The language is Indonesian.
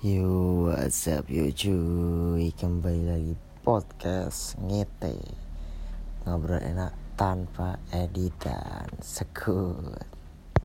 Yo, what's up yo cuy? Kembali lagi podcast ngete. Ngobrol enak tanpa editan Sekut.